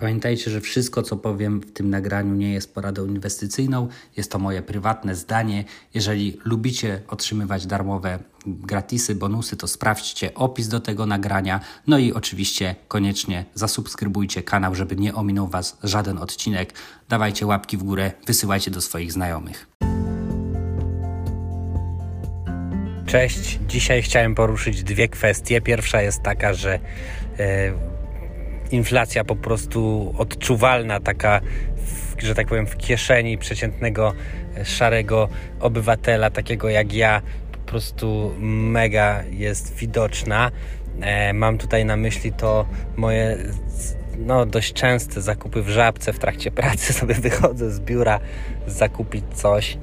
Pamiętajcie, że wszystko, co powiem w tym nagraniu, nie jest poradą inwestycyjną. Jest to moje prywatne zdanie. Jeżeli lubicie otrzymywać darmowe gratisy, bonusy, to sprawdźcie opis do tego nagrania. No i oczywiście koniecznie zasubskrybujcie kanał, żeby nie ominął Was żaden odcinek. Dawajcie łapki w górę, wysyłajcie do swoich znajomych. Cześć. Dzisiaj chciałem poruszyć dwie kwestie. Pierwsza jest taka, że. Yy, inflacja po prostu odczuwalna, taka, że tak powiem, w kieszeni przeciętnego e, szarego obywatela, takiego jak ja, po prostu mega jest widoczna. E, mam tutaj na myśli to moje no, dość częste zakupy w żabce w trakcie pracy. Sobie wychodzę z biura zakupić coś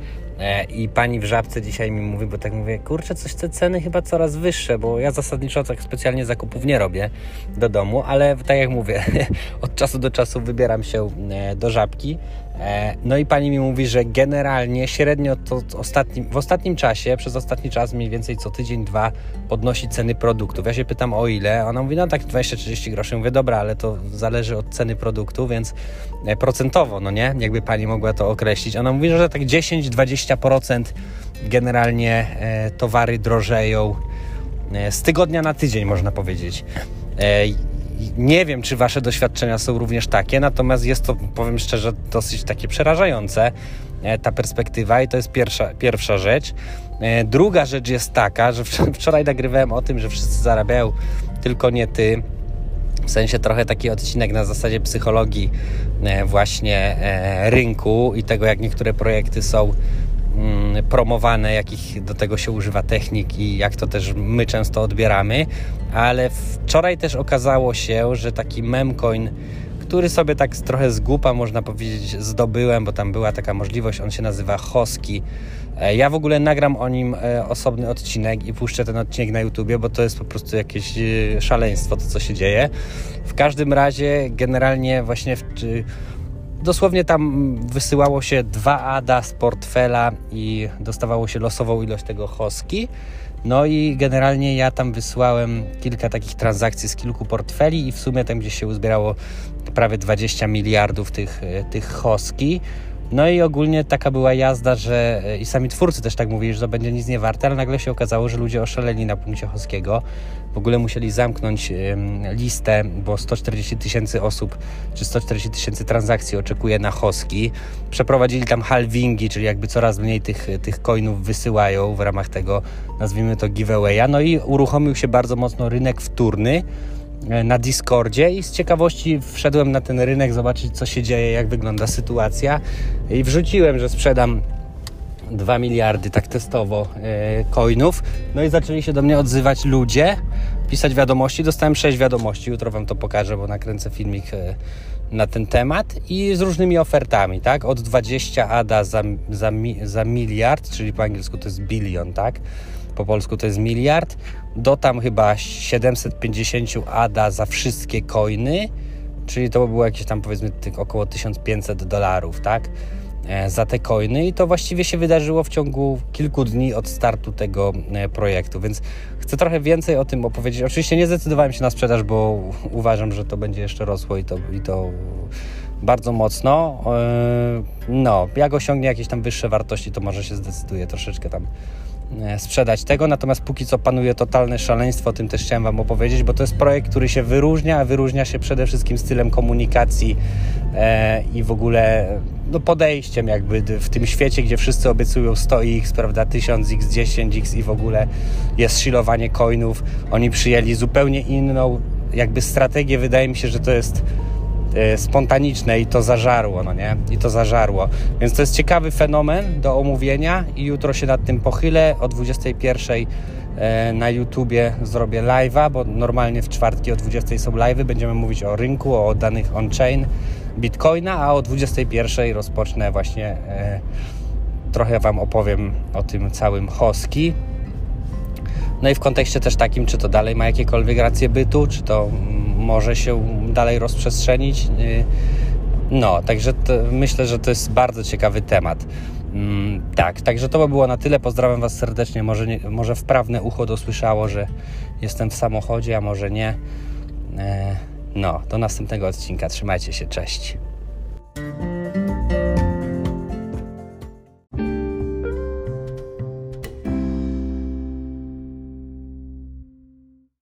I pani w żabce dzisiaj mi mówi, bo tak mówię, kurczę, coś te ceny chyba coraz wyższe, bo ja zasadniczo tak specjalnie zakupów nie robię do domu, ale tak jak mówię, od czasu do czasu wybieram się e, do żabki E, no i pani mi mówi, że generalnie średnio to ostatnim, w ostatnim czasie, przez ostatni czas mniej więcej co tydzień, dwa podnosi ceny produktów. Ja się pytam o ile, ona mówi no tak 20-30 groszy. Mówię dobra, ale to zależy od ceny produktu, więc e, procentowo, no nie? Jakby pani mogła to określić. Ona mówi, że tak 10-20% generalnie e, towary drożeją z tygodnia na tydzień, można powiedzieć. Nie wiem, czy Wasze doświadczenia są również takie, natomiast jest to, powiem szczerze, dosyć takie przerażające, e, ta perspektywa, i to jest pierwsza, pierwsza rzecz. E, druga rzecz jest taka, że wczoraj nagrywałem o tym, że wszyscy zarabiają, tylko nie ty. W sensie trochę taki odcinek na zasadzie psychologii e, właśnie rynku i tego, jak niektóre projekty są promowane, jakich do tego się używa technik i jak to też my często odbieramy, ale wczoraj też okazało się, że taki memcoin który sobie tak trochę z głupa, można powiedzieć, zdobyłem, bo tam była taka możliwość, on się nazywa Hoski. E, ja w ogóle nagram o nim e, osobny odcinek i puszczę ten odcinek na YouTubie, bo to jest po prostu jakieś e, szaleństwo, to co się dzieje. W każdym razie, generalnie właśnie w, Dosłownie tam wysyłało się dwa ADA z portfela i dostawało się losową ilość tego hoski. No i generalnie ja tam wysłałem kilka takich transakcji z kilku portfeli i w sumie tam gdzieś się uzbierało prawie 20 miliardów tych, tych hoski. No i ogólnie taka była jazda, że e, i sami twórcy też tak mówili, że to będzie nic nie warte, ale nagle się okazało, że ludzie oszaleli na punkcie Hoskiego. W ogóle musieli zamknąć listę, bo 140 tysięcy osób czy 140 tysięcy transakcji oczekuje na Hoski. Przeprowadzili tam halvingi, czyli jakby coraz mniej tych, tych coinów wysyłają w ramach tego, nazwijmy to giveawaya. No i uruchomił się bardzo mocno rynek wtórny na Discordzie i z ciekawości wszedłem na ten rynek zobaczyć co się dzieje, jak wygląda sytuacja i wrzuciłem, że sprzedam 2 miliardy tak testowo e, coinów. No i zaczęli się do mnie odzywać ludzie, pisać wiadomości. Dostałem 6 wiadomości, jutro Wam to pokażę, bo nakręcę filmik e, na ten temat i z różnymi ofertami, tak? Od 20 ADA za, za, za miliard, czyli po angielsku to jest bilion, tak? po polsku to jest miliard, do tam chyba 750 ADA za wszystkie coiny, czyli to było jakieś tam powiedzmy około 1500 dolarów, tak? E, za te coiny i to właściwie się wydarzyło w ciągu kilku dni od startu tego e, projektu, więc chcę trochę więcej o tym opowiedzieć. Oczywiście nie zdecydowałem się na sprzedaż, bo uważam, że to będzie jeszcze rosło i to, i to bardzo mocno. E, no, jak osiągnie jakieś tam wyższe wartości, to może się zdecyduje troszeczkę tam sprzedać tego, natomiast póki co panuje totalne szaleństwo, o tym też chciałem Wam opowiedzieć, bo to jest projekt, który się wyróżnia, a wyróżnia się przede wszystkim stylem komunikacji e, i w ogóle no, podejściem jakby w tym świecie, gdzie wszyscy obiecują 100x, prawda, 1000x, 10x i w ogóle jest shilowanie coinów. Oni przyjęli zupełnie inną jakby strategię, wydaje mi się, że to jest e, spontaniczne i to zażarło, no nie? I to zażarło. Więc to jest ciekawy fenomen do omówienia i jutro się nad tym pochylę o 21 e, na YouTubie zrobię live'a, bo normalnie w czwartki o 20 są live'y, będziemy mówić o rynku, o danych on-chain Bitcoina, a o 21 rozpocznę właśnie e, trochę Wam opowiem o tym całym Hoski. No i w kontekście też takim, czy to dalej ma jakiekolwiek rację bytu, czy to może się dalej rozprzestrzenić. Y, no, także myślę, że to jest bardzo ciekawy temat. Mm, tak, także to by było na tyle. Pozdrawiam Was serdecznie. Może, nie, może wprawne ucho dosłyszało, że jestem w samochodzie, a może nie. E, no, do następnego odcinka. Trzymajcie się, cześć.